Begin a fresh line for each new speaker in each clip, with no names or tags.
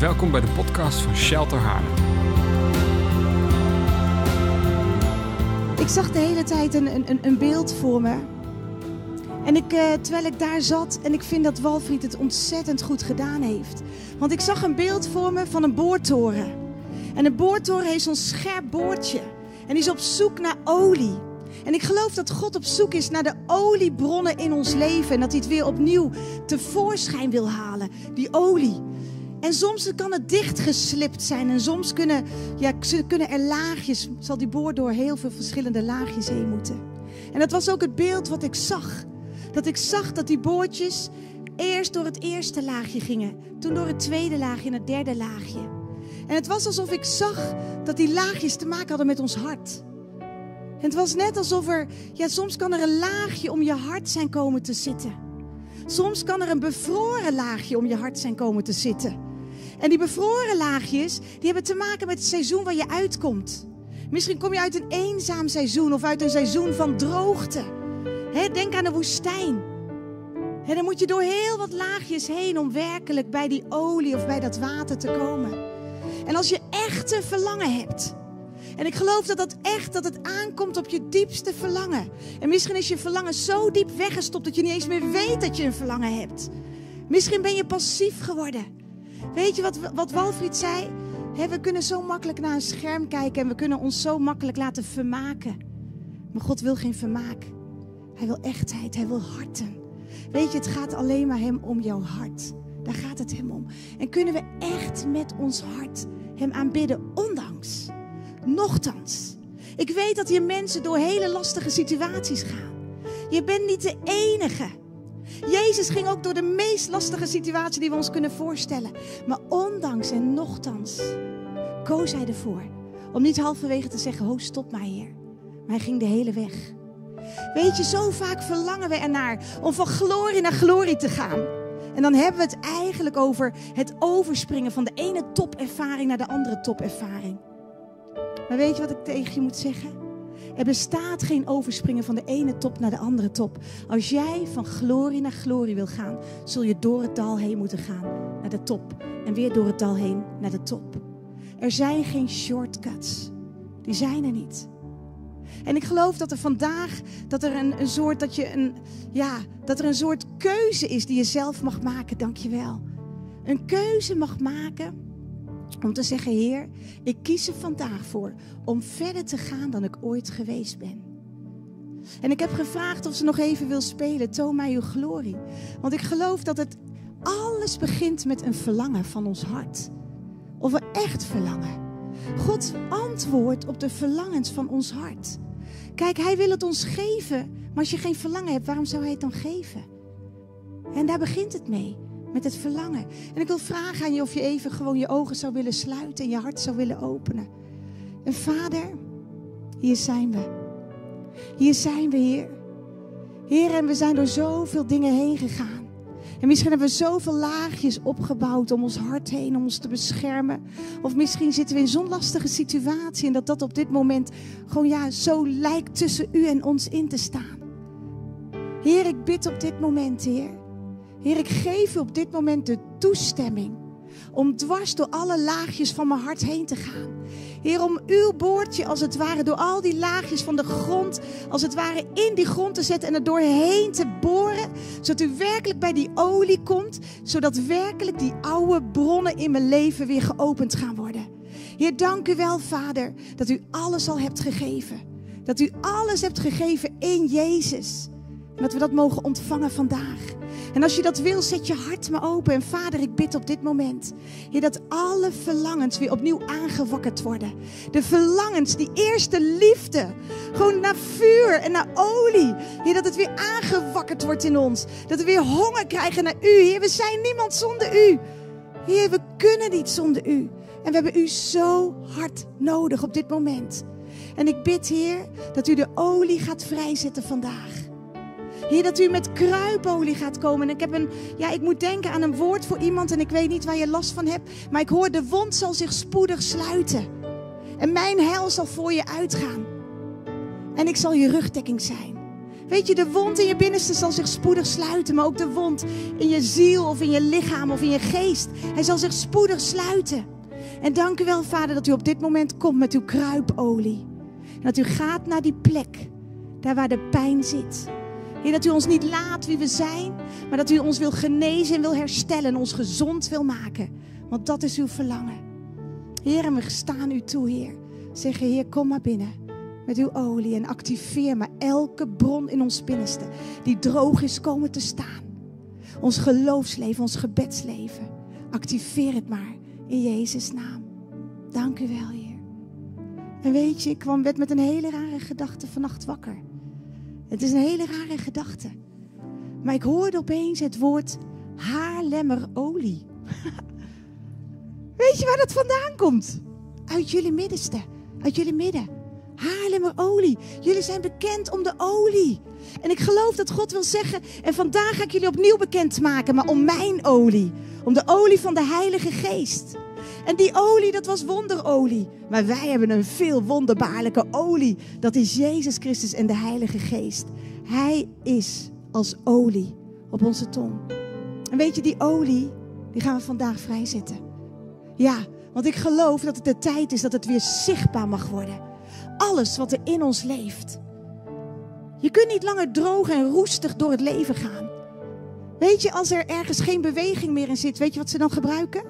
Welkom bij de podcast van Shelter Haarlem.
Ik zag de hele tijd een, een, een beeld voor me. En ik, eh, terwijl ik daar zat, en ik vind dat Walfried het ontzettend goed gedaan heeft. Want ik zag een beeld voor me van een boortoren. En een boortoren heeft zo'n scherp boordje. En is op zoek naar olie. En ik geloof dat God op zoek is naar de oliebronnen in ons leven. En dat hij het weer opnieuw tevoorschijn wil halen. Die olie. En soms kan het dichtgeslipt zijn. En soms kunnen, ja, kunnen er laagjes, zal die boor door heel veel verschillende laagjes heen moeten. En dat was ook het beeld wat ik zag. Dat ik zag dat die boordjes eerst door het eerste laagje gingen. Toen door het tweede laagje en het derde laagje. En het was alsof ik zag dat die laagjes te maken hadden met ons hart. En het was net alsof er, ja, soms kan er een laagje om je hart zijn komen te zitten. Soms kan er een bevroren laagje om je hart zijn komen te zitten. En die bevroren laagjes, die hebben te maken met het seizoen waar je uitkomt. Misschien kom je uit een eenzaam seizoen of uit een seizoen van droogte. denk aan de woestijn. dan moet je door heel wat laagjes heen om werkelijk bij die olie of bij dat water te komen. En als je echt een verlangen hebt, en ik geloof dat dat echt, dat het aankomt op je diepste verlangen. En misschien is je verlangen zo diep weggestopt dat je niet eens meer weet dat je een verlangen hebt. Misschien ben je passief geworden. Weet je wat, wat Walfried zei? we kunnen zo makkelijk naar een scherm kijken en we kunnen ons zo makkelijk laten vermaken. Maar God wil geen vermaak. Hij wil echtheid, hij wil harten. Weet je, het gaat alleen maar hem om jouw hart. Daar gaat het hem om. En kunnen we echt met ons hart hem aanbidden, ondanks. Nochtans, ik weet dat hier mensen door hele lastige situaties gaan. Je bent niet de enige. Jezus ging ook door de meest lastige situatie die we ons kunnen voorstellen. Maar ondanks en nochtans koos hij ervoor om niet halverwege te zeggen: Ho, stop maar, Heer. Maar hij ging de hele weg. Weet je, zo vaak verlangen we ernaar om van glorie naar glorie te gaan. En dan hebben we het eigenlijk over het overspringen van de ene topervaring naar de andere topervaring. Maar weet je wat ik tegen je moet zeggen? Er bestaat geen overspringen van de ene top naar de andere top. Als jij van glorie naar glorie wil gaan, zul je door het dal heen moeten gaan naar de top. En weer door het dal heen naar de top. Er zijn geen shortcuts. Die zijn er niet. En ik geloof dat er vandaag dat er een, een soort dat je een ja, dat er een soort keuze is die je zelf mag maken. Dankjewel. Een keuze mag maken om te zeggen, Heer, ik kies er vandaag voor om verder te gaan dan ik ooit geweest ben. En ik heb gevraagd of ze nog even wil spelen, toon mij uw glorie. Want ik geloof dat het alles begint met een verlangen van ons hart. Of een echt verlangen. God antwoordt op de verlangens van ons hart. Kijk, Hij wil het ons geven. Maar als je geen verlangen hebt, waarom zou Hij het dan geven? En daar begint het mee. Met het verlangen. En ik wil vragen aan je of je even gewoon je ogen zou willen sluiten en je hart zou willen openen. En vader, hier zijn we. Hier zijn we, Heer. Heer, en we zijn door zoveel dingen heen gegaan. En misschien hebben we zoveel laagjes opgebouwd om ons hart heen, om ons te beschermen. Of misschien zitten we in zo'n lastige situatie en dat dat op dit moment gewoon ja, zo lijkt tussen u en ons in te staan. Heer, ik bid op dit moment, Heer, Heer, ik geef u op dit moment de toestemming om dwars door alle laagjes van mijn hart heen te gaan. Heer, om uw boordje als het ware door al die laagjes van de grond, als het ware in die grond te zetten en er doorheen te boren, zodat u werkelijk bij die olie komt, zodat werkelijk die oude bronnen in mijn leven weer geopend gaan worden. Heer, dank u wel, Vader, dat u alles al hebt gegeven. Dat u alles hebt gegeven in Jezus. Dat we dat mogen ontvangen vandaag. En als je dat wil, zet je hart maar open. En vader, ik bid op dit moment, Heer, dat alle verlangens weer opnieuw aangewakkerd worden. De verlangens, die eerste liefde, gewoon naar vuur en naar olie. Heer, dat het weer aangewakkerd wordt in ons. Dat we weer honger krijgen naar u. Heer, we zijn niemand zonder u. Heer, we kunnen niet zonder u. En we hebben u zo hard nodig op dit moment. En ik bid, Heer, dat u de olie gaat vrijzetten vandaag. Heer, dat u met kruipolie gaat komen. En ik, heb een, ja, ik moet denken aan een woord voor iemand en ik weet niet waar je last van hebt. Maar ik hoor, de wond zal zich spoedig sluiten. En mijn heil zal voor je uitgaan. En ik zal je rugdekking zijn. Weet je, de wond in je binnenste zal zich spoedig sluiten. Maar ook de wond in je ziel of in je lichaam of in je geest. Hij zal zich spoedig sluiten. En dank u wel, Vader, dat u op dit moment komt met uw kruipolie. Dat u gaat naar die plek, daar waar de pijn zit. Heer, dat u ons niet laat wie we zijn, maar dat u ons wil genezen en wil herstellen en ons gezond wil maken. Want dat is uw verlangen. Heer, en we staan u toe, Heer. Zeggen, Heer, kom maar binnen met uw olie en activeer maar elke bron in ons binnenste die droog is komen te staan. Ons geloofsleven, ons gebedsleven. Activeer het maar in Jezus' naam. Dank u wel, Heer. En weet je, ik kwam werd met een hele rare gedachte vannacht wakker. Het is een hele rare gedachte. Maar ik hoorde opeens het woord haarlemmerolie. Weet je waar dat vandaan komt? Uit jullie middenste, uit jullie midden. Haarlemmerolie. Jullie zijn bekend om de olie. En ik geloof dat God wil zeggen, en vandaag ga ik jullie opnieuw bekend maken, maar om mijn olie. Om de olie van de Heilige Geest. En die olie, dat was wonderolie. Maar wij hebben een veel wonderbaarlijke olie. Dat is Jezus Christus en de Heilige Geest. Hij is als olie op onze tong. En weet je, die olie, die gaan we vandaag vrijzetten. Ja, want ik geloof dat het de tijd is dat het weer zichtbaar mag worden. Alles wat er in ons leeft. Je kunt niet langer droog en roestig door het leven gaan. Weet je, als er ergens geen beweging meer in zit, weet je wat ze dan gebruiken?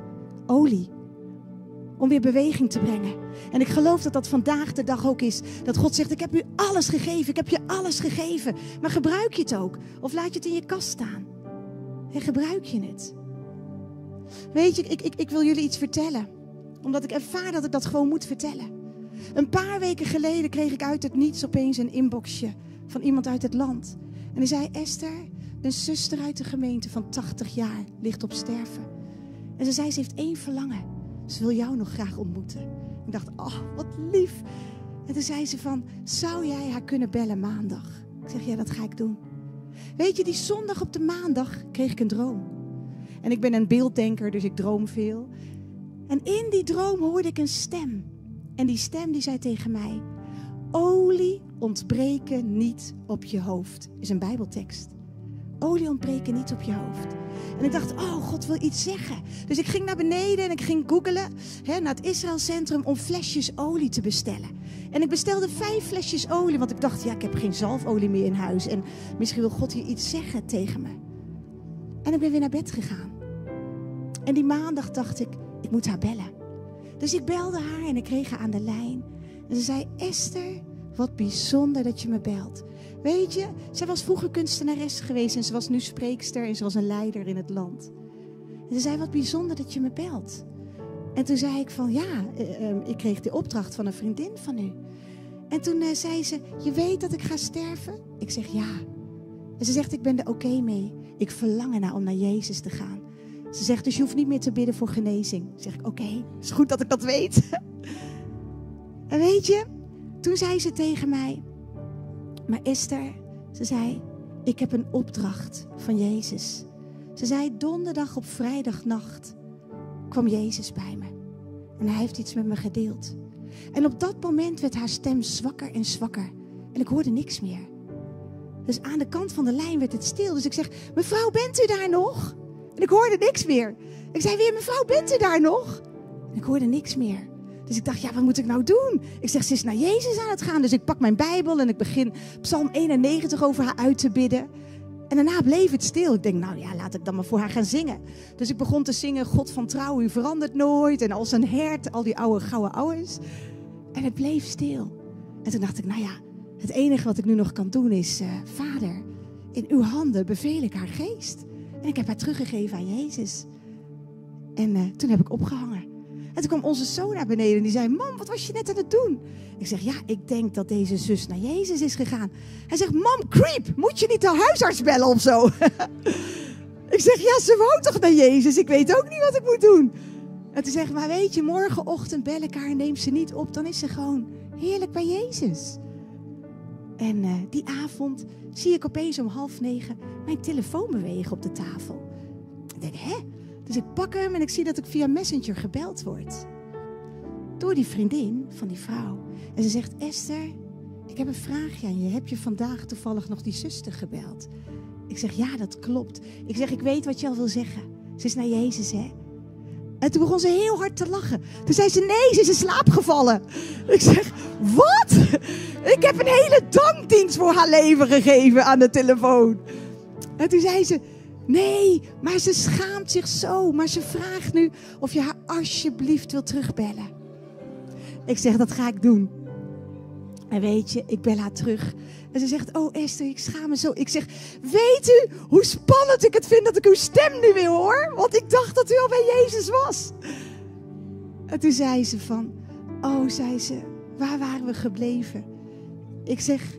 Olie om weer beweging te brengen. En ik geloof dat dat vandaag de dag ook is. Dat God zegt, ik heb u alles gegeven, ik heb je alles gegeven. Maar gebruik je het ook? Of laat je het in je kast staan? En gebruik je het? Weet je, ik, ik, ik wil jullie iets vertellen. Omdat ik ervaar dat ik dat gewoon moet vertellen. Een paar weken geleden kreeg ik uit het niets opeens een inboxje van iemand uit het land. En hij zei, Esther, een zuster uit de gemeente van 80 jaar ligt op sterven. En ze zei, ze heeft één verlangen. Ze wil jou nog graag ontmoeten. Ik dacht, oh, wat lief. En toen zei ze van, zou jij haar kunnen bellen maandag? Ik zeg, ja, dat ga ik doen. Weet je, die zondag op de maandag kreeg ik een droom. En ik ben een beelddenker, dus ik droom veel. En in die droom hoorde ik een stem. En die stem die zei tegen mij, olie ontbreken niet op je hoofd. Is een bijbeltekst. Olie ontbreken niet op je hoofd. En ik dacht, oh, God wil iets zeggen. Dus ik ging naar beneden en ik ging googelen naar het Israël Centrum om flesjes olie te bestellen. En ik bestelde vijf flesjes olie, want ik dacht, ja, ik heb geen zalfolie meer in huis. En misschien wil God hier iets zeggen tegen me. En ik ben weer naar bed gegaan. En die maandag dacht ik, ik moet haar bellen. Dus ik belde haar en ik kreeg haar aan de lijn. En ze zei, Esther, wat bijzonder dat je me belt. Weet je, zij was vroeger kunstenares geweest en ze was nu spreekster en ze was een leider in het land. En ze zei, wat bijzonder dat je me belt. En toen zei ik van, ja, eh, ehm, ik kreeg de opdracht van een vriendin van u. En toen uh, zei ze, je weet dat ik ga sterven? Ik zeg, ja. En ze zegt, ik ben er oké mee. Ik verlang ernaar om naar Jezus te gaan. Ze zegt, dus je hoeft niet meer te bidden voor genezing. zeg ik, oké, okay, is goed dat ik dat weet. en weet je, toen zei ze tegen mij, maar Esther, ze zei, ik heb een opdracht van Jezus. Ze zei, donderdag op vrijdagnacht kwam Jezus bij me. En hij heeft iets met me gedeeld. En op dat moment werd haar stem zwakker en zwakker. En ik hoorde niks meer. Dus aan de kant van de lijn werd het stil. Dus ik zeg, mevrouw, bent u daar nog? En ik hoorde niks meer. Ik zei weer, mevrouw, bent u daar nog? En ik hoorde niks meer. Dus ik dacht, ja, wat moet ik nou doen? Ik zeg, ze is naar Jezus aan het gaan. Dus ik pak mijn Bijbel en ik begin Psalm 91 over haar uit te bidden. En daarna bleef het stil. Ik denk, nou ja, laat ik dan maar voor haar gaan zingen. Dus ik begon te zingen, God van trouw, u verandert nooit. En als een hert, al die oude gouden ouwens. En het bleef stil. En toen dacht ik, nou ja, het enige wat ik nu nog kan doen is, uh, Vader, in uw handen beveel ik haar geest. En ik heb haar teruggegeven aan Jezus. En uh, toen heb ik opgehangen. En toen kwam onze zoon naar beneden en die zei: Mam, wat was je net aan het doen? Ik zeg: Ja, ik denk dat deze zus naar Jezus is gegaan. Hij zegt: Mam, creep, moet je niet de huisarts bellen of zo? ik zeg: Ja, ze wou toch naar Jezus? Ik weet ook niet wat ik moet doen. En toen zegt: Maar weet je, morgenochtend bel ik haar en neem ze niet op. Dan is ze gewoon heerlijk bij Jezus. En uh, die avond zie ik opeens om half negen mijn telefoon bewegen op de tafel. Ik denk: Hè? Dus ik pak hem en ik zie dat ik via Messenger gebeld word. Door die vriendin van die vrouw. En ze zegt, Esther, ik heb een vraagje aan je. Heb je vandaag toevallig nog die zuster gebeld? Ik zeg, ja, dat klopt. Ik zeg, ik weet wat je al wil zeggen. Ze is naar Jezus, hè? En toen begon ze heel hard te lachen. Toen zei ze, nee, ze is in slaap gevallen. Ik zeg, wat? Ik heb een hele dankdienst voor haar leven gegeven aan de telefoon. En toen zei ze, nee, maar ze schaamt zich zo. Maar ze vraagt nu of je haar alsjeblieft wil terugbellen. Ik zeg, dat ga ik doen. En weet je, ik bel haar terug. En ze zegt, oh Esther, ik schaam me zo. Ik zeg, weet u hoe spannend ik het vind dat ik uw stem nu weer hoor? Want ik dacht dat u al bij Jezus was. En toen zei ze van, oh, zei ze, waar waren we gebleven? Ik zeg,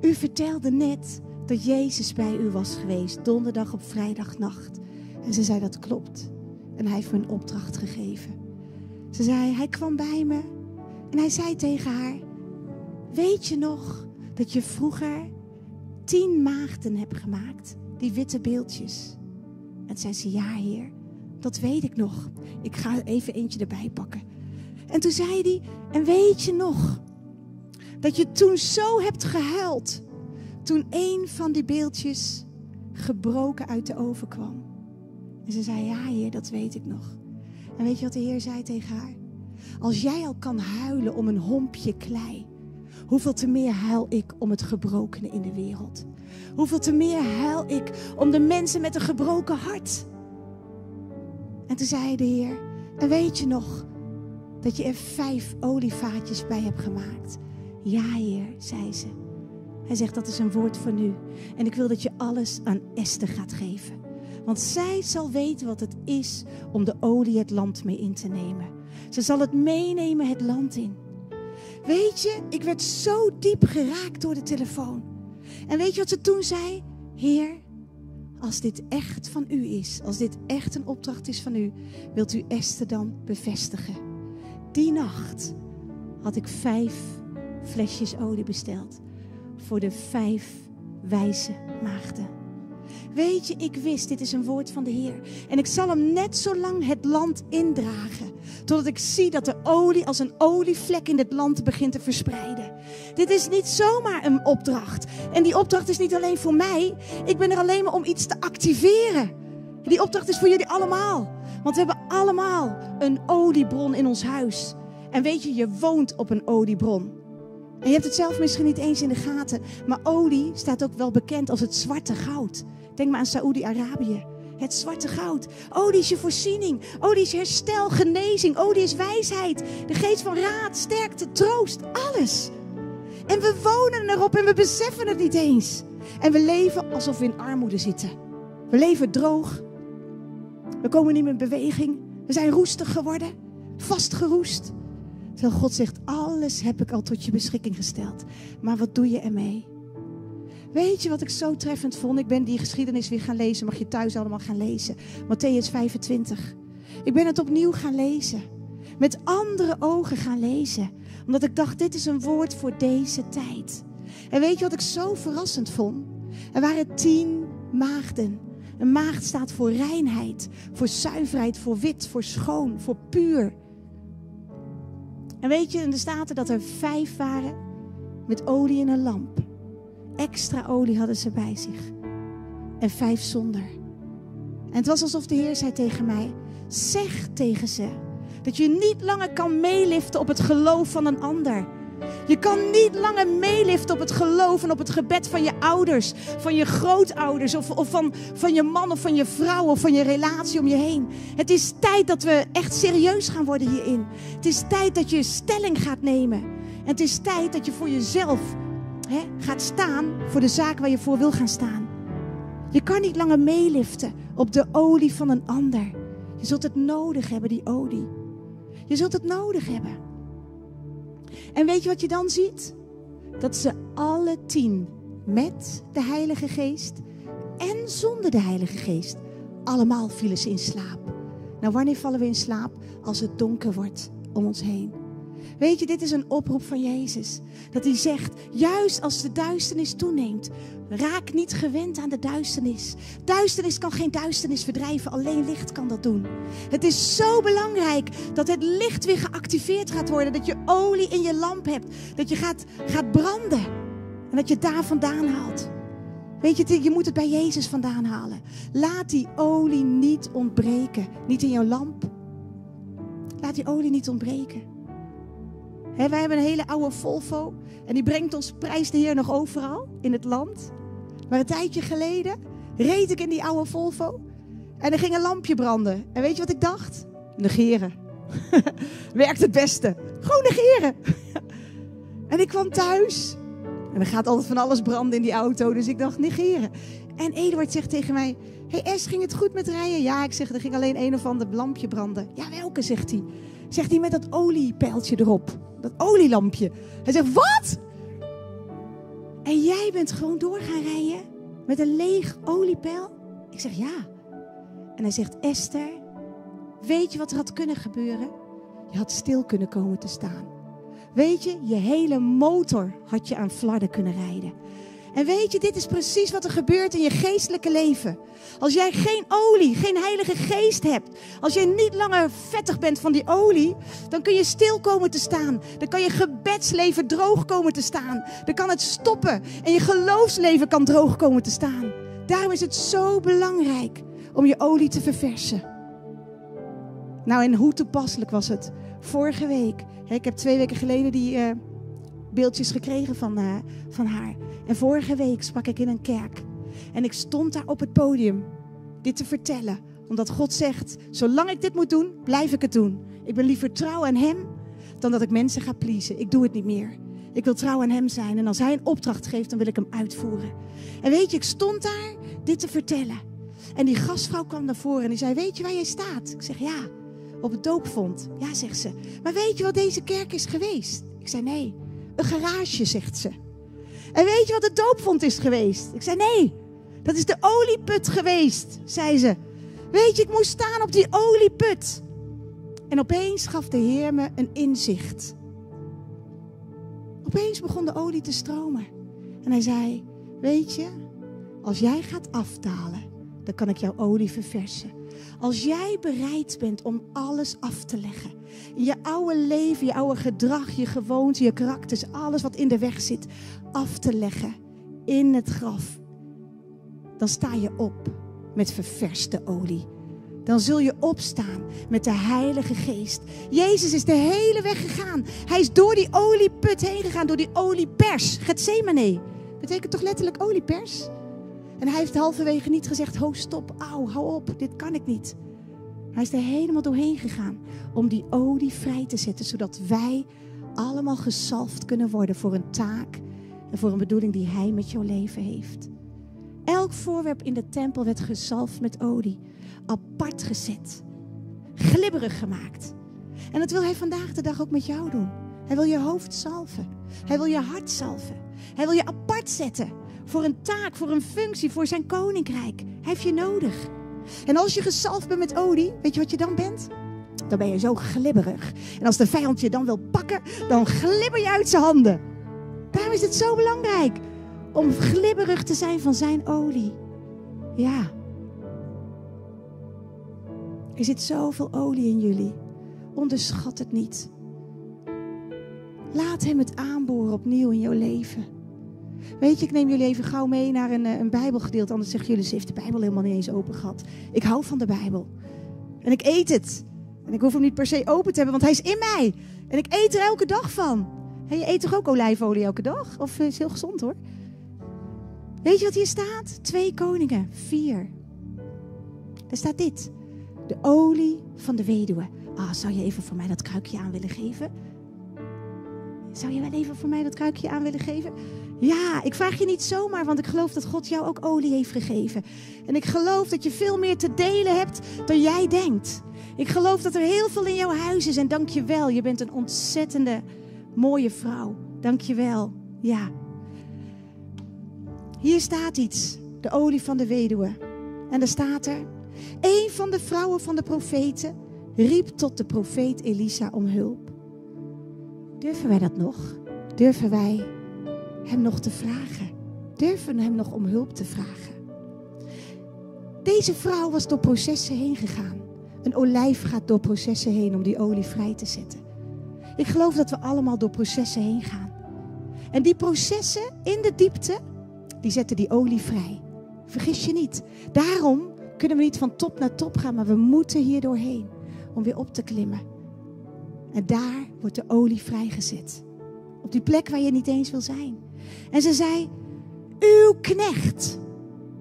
u vertelde net dat Jezus bij u was geweest, donderdag op vrijdagnacht. En ze zei, dat klopt. En hij heeft me een opdracht gegeven. Ze zei, hij kwam bij me en hij zei tegen haar, weet je nog dat je vroeger tien maagden hebt gemaakt, die witte beeldjes? En zei ze, ja heer, dat weet ik nog. Ik ga even eentje erbij pakken. En toen zei hij, en weet je nog dat je toen zo hebt gehuild toen een van die beeldjes gebroken uit de oven kwam? En ze zei, ja heer, dat weet ik nog. En weet je wat de heer zei tegen haar? Als jij al kan huilen om een hompje klei, hoeveel te meer huil ik om het gebrokene in de wereld? Hoeveel te meer huil ik om de mensen met een gebroken hart? En toen zei de Heer, en weet je nog dat je er vijf olievaatjes bij hebt gemaakt? Ja, Heer, zei ze. Hij zegt, dat is een woord voor nu. En ik wil dat je alles aan Esther gaat geven. Want zij zal weten wat het is om de olie het land mee in te nemen. Ze zal het meenemen het land in. Weet je, ik werd zo diep geraakt door de telefoon. En weet je wat ze toen zei? Heer, als dit echt van u is, als dit echt een opdracht is van u, wilt u Esther dan bevestigen? Die nacht had ik vijf flesjes olie besteld voor de vijf wijze maagden. Weet je, ik wist, dit is een woord van de Heer. En ik zal hem net zo lang het land indragen. Totdat ik zie dat de olie als een olievlek in dit land begint te verspreiden. Dit is niet zomaar een opdracht. En die opdracht is niet alleen voor mij. Ik ben er alleen maar om iets te activeren. Die opdracht is voor jullie allemaal. Want we hebben allemaal een oliebron in ons huis. En weet je, je woont op een oliebron. En je hebt het zelf misschien niet eens in de gaten. Maar olie staat ook wel bekend als het zwarte goud. Denk maar aan Saoedi-Arabië. Het zwarte goud. Olie is je voorziening. Olie is herstel, genezing. Olie is wijsheid. De geest van raad, sterkte, troost. Alles. En we wonen erop en we beseffen het niet eens. En we leven alsof we in armoede zitten. We leven droog. We komen niet meer in beweging. We zijn roestig geworden. Vastgeroest. Terwijl God zegt, alles heb ik al tot je beschikking gesteld. Maar wat doe je ermee? Weet je wat ik zo treffend vond? Ik ben die geschiedenis weer gaan lezen. Mag je thuis allemaal gaan lezen. Matthäus 25. Ik ben het opnieuw gaan lezen. Met andere ogen gaan lezen. Omdat ik dacht, dit is een woord voor deze tijd. En weet je wat ik zo verrassend vond? Er waren tien maagden. Een maagd staat voor reinheid, voor zuiverheid, voor wit, voor schoon, voor puur. En weet je, in de staten dat er vijf waren met olie in een lamp. Extra olie hadden ze bij zich. En vijf zonder. En het was alsof de Heer zei tegen mij: Zeg tegen ze dat je niet langer kan meeliften op het geloof van een ander. Je kan niet langer meeliften op het geloof en op het gebed van je ouders, van je grootouders of, of van, van je man of van je vrouw of van je relatie om je heen. Het is tijd dat we echt serieus gaan worden hierin. Het is tijd dat je stelling gaat nemen. En het is tijd dat je voor jezelf hè, gaat staan voor de zaak waar je voor wil gaan staan. Je kan niet langer meeliften op de olie van een ander. Je zult het nodig hebben, die olie. Je zult het nodig hebben. En weet je wat je dan ziet? Dat ze alle tien met de Heilige Geest en zonder de Heilige Geest, allemaal vielen ze in slaap. Nou, wanneer vallen we in slaap? Als het donker wordt om ons heen. Weet je, dit is een oproep van Jezus. Dat hij zegt, juist als de duisternis toeneemt, raak niet gewend aan de duisternis. Duisternis kan geen duisternis verdrijven, alleen licht kan dat doen. Het is zo belangrijk dat het licht weer geactiveerd gaat worden. Dat je olie in je lamp hebt. Dat je gaat, gaat branden. En dat je daar vandaan haalt. Weet je, je moet het bij Jezus vandaan halen. Laat die olie niet ontbreken. Niet in jouw lamp. Laat die olie niet ontbreken. Wij hebben een hele oude Volvo. En die brengt ons, prijs de Heer, nog overal in het land. Maar een tijdje geleden reed ik in die oude Volvo. En er ging een lampje branden. En weet je wat ik dacht? Negeren. Werkt het beste. Gewoon negeren. en ik kwam thuis. En er gaat altijd van alles branden in die auto. Dus ik dacht, negeren. En Eduard zegt tegen mij: Hey Es, ging het goed met rijden? Ja, ik zeg, er ging alleen een of ander lampje branden. Ja, welke, zegt hij. Zegt hij met dat oliepijltje erop. Dat olielampje. Hij zegt, wat? En jij bent gewoon door gaan rijden met een leeg oliepeil? Ik zeg, ja. En hij zegt, Esther, weet je wat er had kunnen gebeuren? Je had stil kunnen komen te staan. Weet je, je hele motor had je aan flarden kunnen rijden. En weet je, dit is precies wat er gebeurt in je geestelijke leven. Als jij geen olie, geen heilige geest hebt. Als jij niet langer vettig bent van die olie. Dan kun je stil komen te staan. Dan kan je gebedsleven droog komen te staan. Dan kan het stoppen. En je geloofsleven kan droog komen te staan. Daarom is het zo belangrijk om je olie te verversen. Nou, en hoe toepasselijk was het? Vorige week, ik heb twee weken geleden die uh, beeldjes gekregen van, uh, van haar. En vorige week sprak ik in een kerk. En ik stond daar op het podium dit te vertellen. Omdat God zegt, zolang ik dit moet doen, blijf ik het doen. Ik ben liever trouw aan Hem dan dat ik mensen ga pleasen. Ik doe het niet meer. Ik wil trouw aan Hem zijn. En als Hij een opdracht geeft, dan wil ik hem uitvoeren. En weet je, ik stond daar dit te vertellen. En die gastvrouw kwam naar voren en die zei, weet je waar jij staat? Ik zeg, ja, op het doopvond. Ja, zegt ze. Maar weet je wat deze kerk is geweest? Ik zei, nee, een garage, zegt ze. En weet je wat de doopvond is geweest? Ik zei, nee, dat is de olieput geweest, zei ze. Weet je, ik moest staan op die olieput. En opeens gaf de Heer me een inzicht. Opeens begon de olie te stromen. En hij zei, weet je, als jij gaat afdalen, dan kan ik jouw olie verversen. Als jij bereid bent om alles af te leggen. Je oude leven, je oude gedrag, je gewoonte, je karakters, alles wat in de weg zit, af te leggen in het graf. Dan sta je op met ververste olie. Dan zul je opstaan met de Heilige Geest. Jezus is de hele weg gegaan. Hij is door die olieput heen gegaan, door die oliepers. Gethsemane. Betekent toch letterlijk oliepers? En hij heeft halverwege niet gezegd: Ho, stop, auw, hou op, dit kan ik niet. Hij is er helemaal doorheen gegaan om die olie vrij te zetten, zodat wij allemaal gezalfd kunnen worden voor een taak en voor een bedoeling die Hij met jouw leven heeft. Elk voorwerp in de tempel werd gezalfd met olie, apart gezet, glibberig gemaakt. En dat wil Hij vandaag de dag ook met jou doen. Hij wil je hoofd zalven. Hij wil je hart zalven. Hij wil je apart zetten voor een taak, voor een functie, voor zijn koninkrijk. Hij heeft je nodig. En als je gezalfd bent met olie, weet je wat je dan bent? Dan ben je zo glibberig. En als de vijand je dan wil pakken, dan glibber je uit zijn handen. Daarom is het zo belangrijk om glibberig te zijn van zijn olie. Ja. Er zit zoveel olie in jullie. Onderschat het niet. Laat hem het aanboren opnieuw in jouw leven. Weet je, ik neem jullie even gauw mee naar een, eh, een Bijbelgedeelte. Anders zeggen jullie, ze heeft de Bijbel helemaal niet eens open gehad. Ik hou van de Bijbel. En ik eet het. En ik hoef hem niet per se open te hebben, want hij is in mij. En ik eet er elke dag van. En je eet toch ook olijfolie elke dag? Of eh, is heel gezond hoor. Weet je wat hier staat? Twee koningen, vier. Daar staat dit. De olie van de weduwe. Ah, zou je even voor mij dat kruikje aan willen geven? Zou je wel even voor mij dat kruikje aan willen geven? Ja, ik vraag je niet zomaar, want ik geloof dat God jou ook olie heeft gegeven. En ik geloof dat je veel meer te delen hebt dan jij denkt. Ik geloof dat er heel veel in jouw huis is en dank je wel. Je bent een ontzettende mooie vrouw. Dank je wel. Ja. Hier staat iets. De olie van de weduwe. En er staat er. Een van de vrouwen van de profeten riep tot de profeet Elisa om hulp. Durven wij dat nog? Durven wij Hem nog te vragen? Durven Hem nog om hulp te vragen? Deze vrouw was door processen heen gegaan. Een olijf gaat door processen heen om die olie vrij te zetten. Ik geloof dat we allemaal door processen heen gaan. En die processen in de diepte, die zetten die olie vrij. Vergis je niet. Daarom kunnen we niet van top naar top gaan, maar we moeten hier doorheen om weer op te klimmen. En daar wordt de olie vrijgezet. Op die plek waar je niet eens wil zijn. En ze zei: Uw knecht,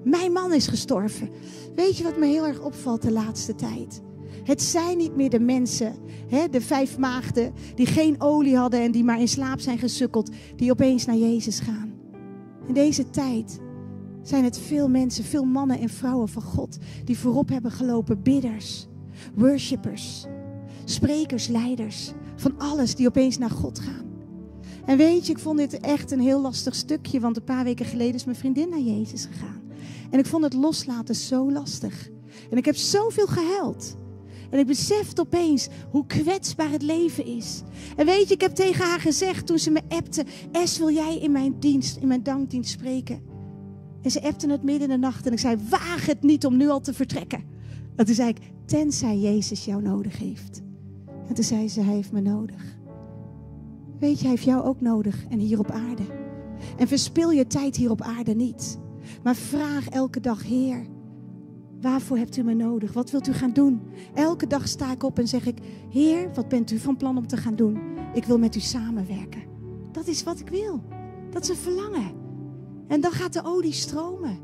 mijn man is gestorven. Weet je wat me heel erg opvalt de laatste tijd? Het zijn niet meer de mensen, hè, de vijf maagden, die geen olie hadden en die maar in slaap zijn gesukkeld, die opeens naar Jezus gaan. In deze tijd zijn het veel mensen, veel mannen en vrouwen van God, die voorop hebben gelopen, bidders, worshippers, sprekers, leiders, van alles die opeens naar God gaan. En weet je, ik vond dit echt een heel lastig stukje, want een paar weken geleden is mijn vriendin naar Jezus gegaan. En ik vond het loslaten zo lastig. En ik heb zoveel gehuild. En ik besefte opeens hoe kwetsbaar het leven is. En weet je, ik heb tegen haar gezegd toen ze me appte: Es, wil jij in mijn dienst, in mijn dankdienst spreken? En ze appte het midden in de nacht en ik zei: Waag het niet om nu al te vertrekken. En toen zei ik: Tenzij Jezus jou nodig heeft. En toen zei ze: Hij heeft me nodig. Weet je, hij heeft jou ook nodig en hier op aarde. En verspil je tijd hier op aarde niet. Maar vraag elke dag, Heer, waarvoor hebt u me nodig? Wat wilt u gaan doen? Elke dag sta ik op en zeg ik, Heer, wat bent u van plan om te gaan doen? Ik wil met u samenwerken. Dat is wat ik wil. Dat is een verlangen. En dan gaat de olie stromen.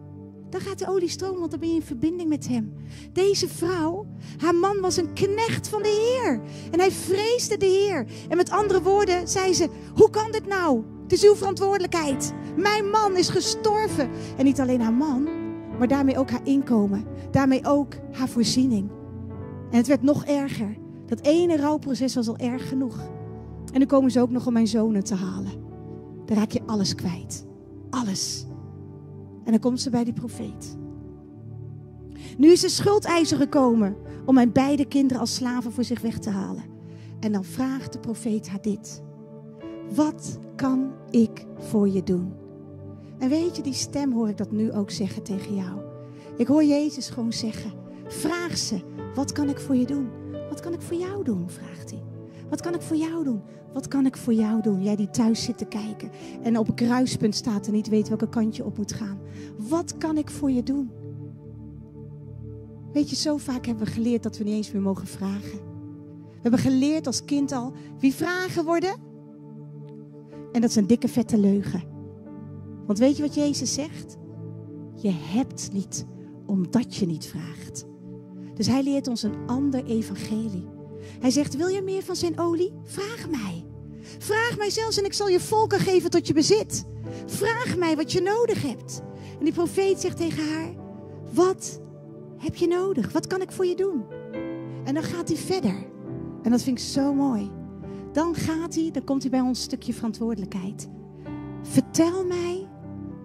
Dan gaat de olie stromen, want dan ben je in verbinding met hem. Deze vrouw, haar man was een knecht van de Heer. En hij vreesde de Heer. En met andere woorden zei ze, hoe kan dit nou? Het is uw verantwoordelijkheid. Mijn man is gestorven. En niet alleen haar man, maar daarmee ook haar inkomen. Daarmee ook haar voorziening. En het werd nog erger. Dat ene rouwproces was al erg genoeg. En dan komen ze ook nog om mijn zonen te halen. Dan raak je alles kwijt. Alles. En dan komt ze bij die profeet. Nu is de schuldeiser gekomen om mijn beide kinderen als slaven voor zich weg te halen. En dan vraagt de profeet haar dit. Wat kan ik voor je doen? En weet je, die stem hoor ik dat nu ook zeggen tegen jou. Ik hoor Jezus gewoon zeggen. Vraag ze, wat kan ik voor je doen? Wat kan ik voor jou doen? vraagt hij. Wat kan ik voor jou doen? Wat kan ik voor jou doen? Jij die thuis zit te kijken en op een kruispunt staat en niet weet welke kant je op moet gaan. Wat kan ik voor je doen? Weet je, zo vaak hebben we geleerd dat we niet eens meer mogen vragen. We hebben geleerd als kind al, wie vragen worden? En dat is een dikke vette leugen. Want weet je wat Jezus zegt? Je hebt niet omdat je niet vraagt. Dus hij leert ons een ander evangelie. Hij zegt, wil je meer van zijn olie? Vraag mij. Vraag mij zelfs en ik zal je volken geven tot je bezit. Vraag mij wat je nodig hebt. En die profeet zegt tegen haar, wat heb je nodig? Wat kan ik voor je doen? En dan gaat hij verder. En dat vind ik zo mooi. Dan gaat hij, dan komt hij bij ons stukje verantwoordelijkheid. Vertel mij,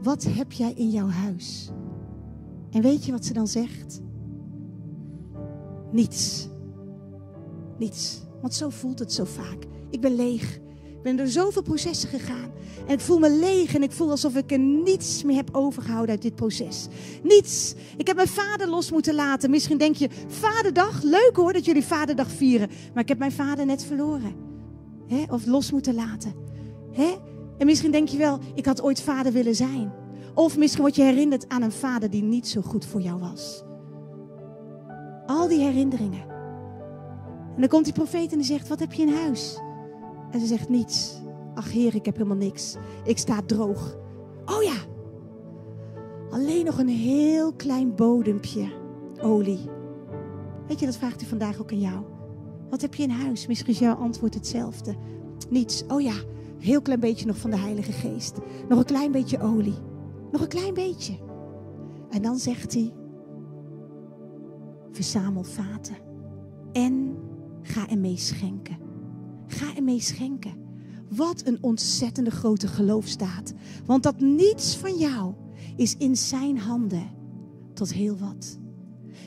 wat heb jij in jouw huis? En weet je wat ze dan zegt? Niets. Niets. Want zo voelt het zo vaak. Ik ben leeg. Ik ben door zoveel processen gegaan. En ik voel me leeg en ik voel alsof ik er niets meer heb overgehouden uit dit proces. Niets. Ik heb mijn vader los moeten laten. Misschien denk je, vaderdag, leuk hoor dat jullie vaderdag vieren. Maar ik heb mijn vader net verloren. He? Of los moeten laten. He? En misschien denk je wel, ik had ooit vader willen zijn. Of misschien word je herinnerd aan een vader die niet zo goed voor jou was. Al die herinneringen. En dan komt die profeet en die zegt, wat heb je in huis? En ze zegt, niets. Ach heer, ik heb helemaal niks. Ik sta droog. Oh ja, alleen nog een heel klein bodempje olie. Weet je, dat vraagt hij vandaag ook aan jou. Wat heb je in huis? Misschien is jouw antwoord hetzelfde. Niets. Oh ja, heel klein beetje nog van de Heilige Geest. Nog een klein beetje olie. Nog een klein beetje. En dan zegt hij: Verzamel vaten. En ga ermee schenken. Ga ermee schenken. Wat een ontzettende grote geloofstaat. Want dat niets van jou is in zijn handen tot heel wat.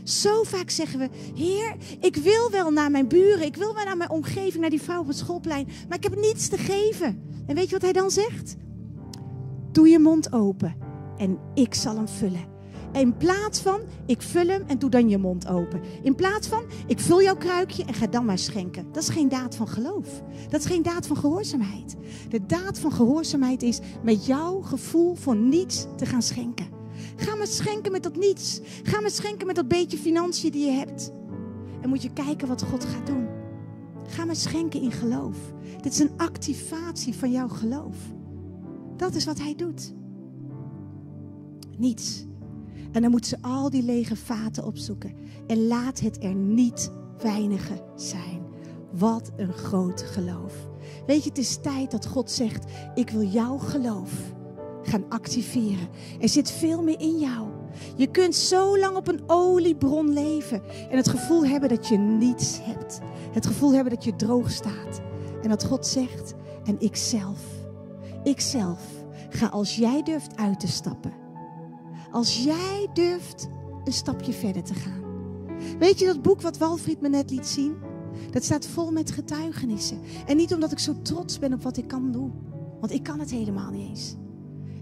Zo vaak zeggen we: Heer, ik wil wel naar mijn buren, ik wil wel naar mijn omgeving, naar die vrouw op het schoolplein, maar ik heb niets te geven. En weet je wat hij dan zegt? Doe je mond open en ik zal hem vullen. In plaats van, ik vul hem en doe dan je mond open. In plaats van, ik vul jouw kruikje en ga dan maar schenken. Dat is geen daad van geloof. Dat is geen daad van gehoorzaamheid. De daad van gehoorzaamheid is met jouw gevoel voor niets te gaan schenken. Ga maar schenken met dat niets. Ga maar schenken met dat beetje financiën die je hebt. En moet je kijken wat God gaat doen. Ga maar schenken in geloof. Dit is een activatie van jouw geloof. Dat is wat hij doet. Niets. En dan moet ze al die lege vaten opzoeken. En laat het er niet weinige zijn. Wat een groot geloof. Weet je, het is tijd dat God zegt: Ik wil jouw geloof gaan activeren. Er zit veel meer in jou. Je kunt zo lang op een oliebron leven en het gevoel hebben dat je niets hebt. Het gevoel hebben dat je droog staat. En dat God zegt: En ikzelf, ikzelf ga als jij durft uit te stappen als jij durft een stapje verder te gaan. Weet je dat boek wat Walfried me net liet zien? Dat staat vol met getuigenissen. En niet omdat ik zo trots ben op wat ik kan doen. Want ik kan het helemaal niet eens.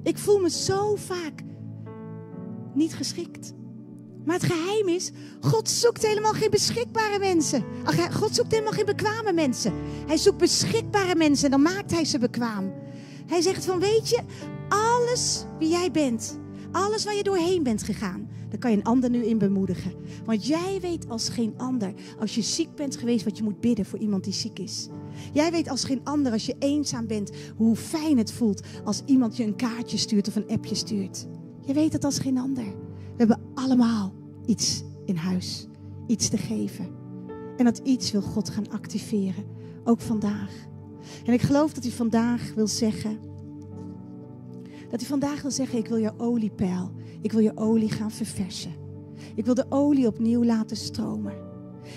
Ik voel me zo vaak niet geschikt. Maar het geheim is, God zoekt helemaal geen beschikbare mensen. God zoekt helemaal geen bekwame mensen. Hij zoekt beschikbare mensen en dan maakt hij ze bekwaam. Hij zegt van, weet je, alles wie jij bent, alles waar je doorheen bent gegaan, daar kan je een ander nu in bemoedigen. Want jij weet als geen ander, als je ziek bent geweest, wat je moet bidden voor iemand die ziek is. Jij weet als geen ander, als je eenzaam bent, hoe fijn het voelt als iemand je een kaartje stuurt of een appje stuurt. Je weet het als geen ander. We hebben allemaal iets in huis, iets te geven. En dat iets wil God gaan activeren, ook vandaag. En ik geloof dat hij vandaag wil zeggen dat hij vandaag wil zeggen: Ik wil je oliepeil. Ik wil je olie gaan verversen. Ik wil de olie opnieuw laten stromen.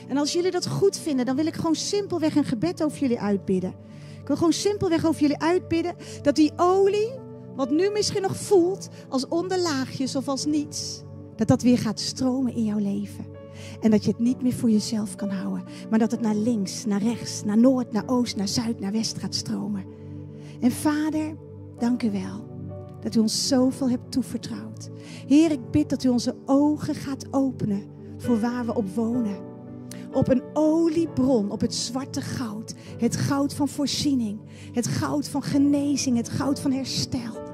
En als jullie dat goed vinden, dan wil ik gewoon simpelweg een gebed over jullie uitbidden. Ik wil gewoon simpelweg over jullie uitbidden dat die olie, wat nu misschien nog voelt als onderlaagjes of als niets, dat dat weer gaat stromen in jouw leven. En dat je het niet meer voor jezelf kan houden, maar dat het naar links, naar rechts, naar noord, naar oost, naar zuid, naar west gaat stromen. En Vader, dank u wel dat u ons zoveel hebt toevertrouwd. Heer, ik bid dat u onze ogen gaat openen voor waar we op wonen. Op een oliebron, op het zwarte goud. Het goud van voorziening. Het goud van genezing. Het goud van herstel.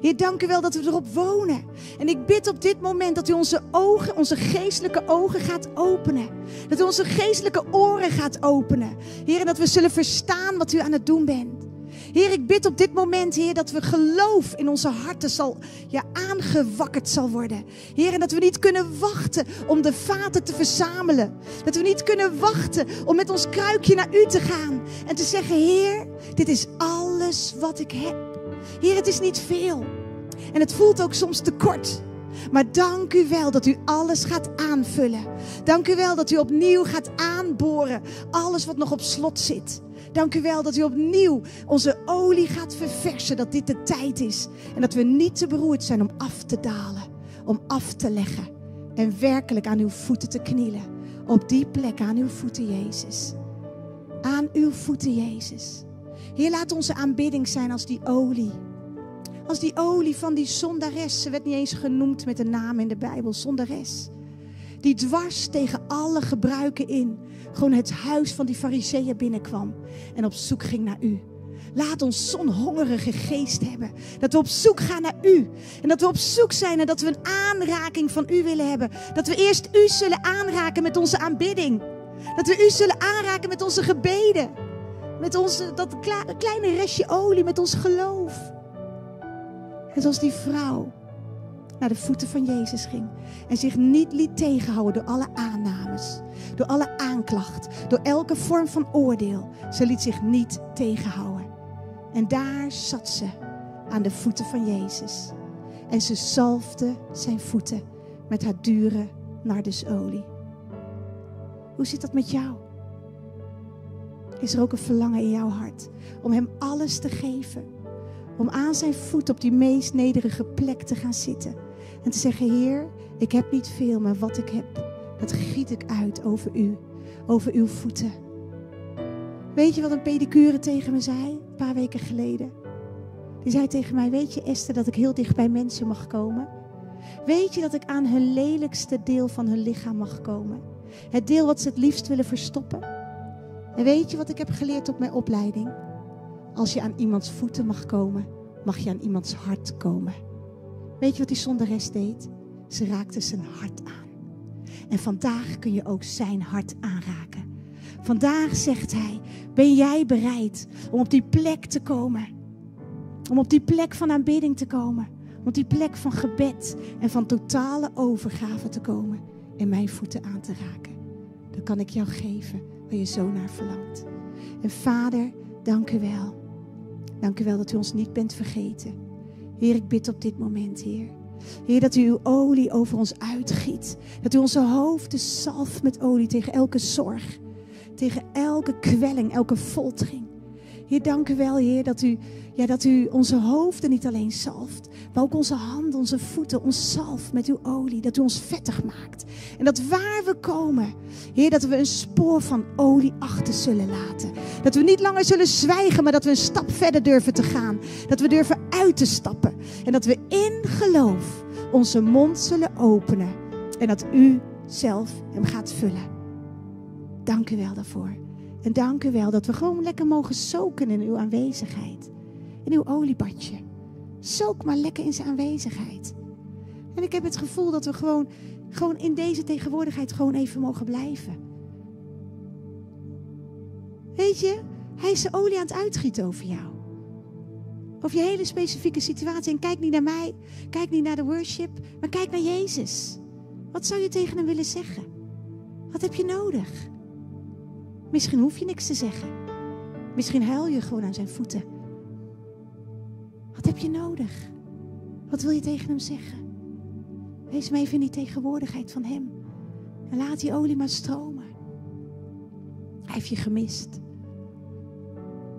Heer, dank u wel dat we erop wonen. En ik bid op dit moment dat u onze ogen, onze geestelijke ogen gaat openen. Dat u onze geestelijke oren gaat openen. Heer, en dat we zullen verstaan wat u aan het doen bent. Heer, ik bid op dit moment, Heer, dat we geloof in onze harten zal, ja, aangewakkerd zal worden. Heer, en dat we niet kunnen wachten om de vaten te verzamelen. Dat we niet kunnen wachten om met ons kruikje naar U te gaan. En te zeggen, Heer, dit is alles wat ik heb. Heer, het is niet veel. En het voelt ook soms te kort. Maar dank u wel dat u alles gaat aanvullen. Dank u wel dat u opnieuw gaat aanboren. Alles wat nog op slot zit. Dank u wel dat u opnieuw onze olie gaat verversen. Dat dit de tijd is. En dat we niet te beroerd zijn om af te dalen. Om af te leggen. En werkelijk aan uw voeten te knielen. Op die plek aan uw voeten, Jezus. Aan uw voeten, Jezus. Heer, laat onze aanbidding zijn als die olie. Als die olie van die zondares. Ze werd niet eens genoemd met een naam in de Bijbel. Zondares. Die dwars tegen alle gebruiken in gewoon het huis van die fariseeën binnenkwam en op zoek ging naar u. Laat ons zo'n hongerige geest hebben. Dat we op zoek gaan naar u. En dat we op zoek zijn en dat we een aanraking van u willen hebben. Dat we eerst u zullen aanraken met onze aanbidding. Dat we u zullen aanraken met onze gebeden. Met onze, dat kleine restje olie, met ons geloof. En zoals die vrouw naar de voeten van Jezus ging. En zich niet liet tegenhouden door alle aannames, door alle aanklacht, door elke vorm van oordeel. Ze liet zich niet tegenhouden. En daar zat ze aan de voeten van Jezus. En ze zalfde zijn voeten met haar dure nardusolie. Hoe zit dat met jou? Is er ook een verlangen in jouw hart om hem alles te geven? Om aan zijn voet op die meest nederige plek te gaan zitten? En te zeggen, Heer, ik heb niet veel, maar wat ik heb, dat giet ik uit over u, over uw voeten. Weet je wat een pedicure tegen me zei, een paar weken geleden? Die zei tegen mij, weet je Esther dat ik heel dicht bij mensen mag komen? Weet je dat ik aan hun lelijkste deel van hun lichaam mag komen? Het deel wat ze het liefst willen verstoppen. En weet je wat ik heb geleerd op mijn opleiding? Als je aan iemands voeten mag komen, mag je aan iemands hart komen. Weet je wat die zonderes deed? Ze raakte zijn hart aan. En vandaag kun je ook zijn hart aanraken. Vandaag zegt hij: Ben jij bereid om op die plek te komen? Om op die plek van aanbidding te komen. Om op die plek van gebed en van totale overgave te komen. En mijn voeten aan te raken. Dan kan ik jou geven waar je zo naar verlangt. En Vader, dank u wel. Dank u wel dat u ons niet bent vergeten. Heer, ik bid op dit moment, Heer. Heer, dat u uw olie over ons uitgiet. Dat u onze hoofden zalft met olie tegen elke zorg. Tegen elke kwelling, elke foltering. Heer, dank u wel, Heer, dat u, ja, dat u onze hoofden niet alleen zalft, maar ook onze handen, onze voeten, ons zalft met uw olie. Dat u ons vettig maakt. En dat waar we komen, Heer, dat we een spoor van olie achter zullen laten. Dat we niet langer zullen zwijgen, maar dat we een stap verder durven te gaan. Dat we durven uit te stappen. En dat we in geloof onze mond zullen openen. En dat u zelf hem gaat vullen. Dank u wel daarvoor. En dank u wel dat we gewoon lekker mogen soken in uw aanwezigheid. In uw oliebadje. Sook maar lekker in zijn aanwezigheid. En ik heb het gevoel dat we gewoon, gewoon in deze tegenwoordigheid gewoon even mogen blijven. Weet je, hij is de olie aan het uitgieten over jou. Over je hele specifieke situatie. En kijk niet naar mij, kijk niet naar de worship, maar kijk naar Jezus. Wat zou je tegen hem willen zeggen? Wat heb je nodig? Misschien hoef je niks te zeggen. Misschien huil je gewoon aan zijn voeten. Wat heb je nodig? Wat wil je tegen hem zeggen? Wees maar even in die tegenwoordigheid van hem. En laat die olie maar stromen. Hij heeft je gemist.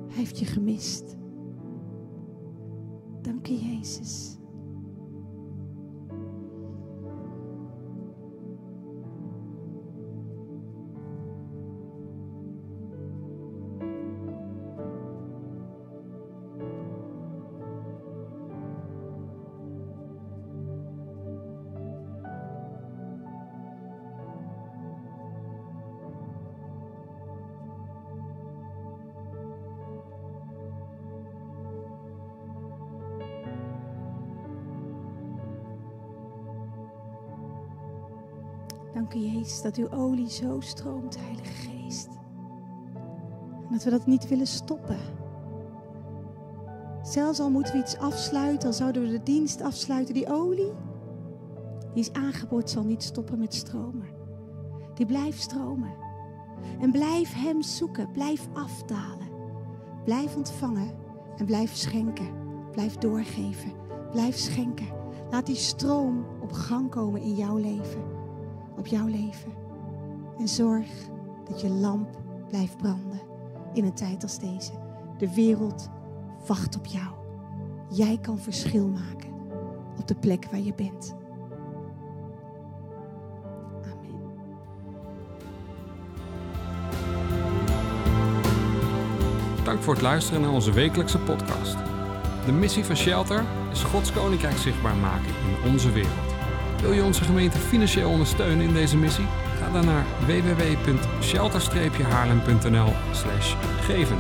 Hij heeft je gemist. Dank je, Jezus. Dat uw olie zo stroomt, Heilige Geest. En dat we dat niet willen stoppen. Zelfs al moeten we iets afsluiten, al zouden we de dienst afsluiten, die olie, die is aangeboord, zal niet stoppen met stromen. Die blijft stromen. En blijf Hem zoeken, blijf afdalen. Blijf ontvangen en blijf schenken. Blijf doorgeven, blijf schenken. Laat die stroom op gang komen in jouw leven op jouw leven. En zorg dat je lamp blijft branden in een tijd als deze. De wereld wacht op jou. Jij kan verschil maken op de plek waar je bent.
Dank voor het luisteren naar onze wekelijkse podcast. De missie van Shelter is Gods Koninkrijk zichtbaar maken in onze wereld. Wil je onze gemeente financieel ondersteunen in deze missie? Ga dan naar www.shelter-haarlem.nl geven.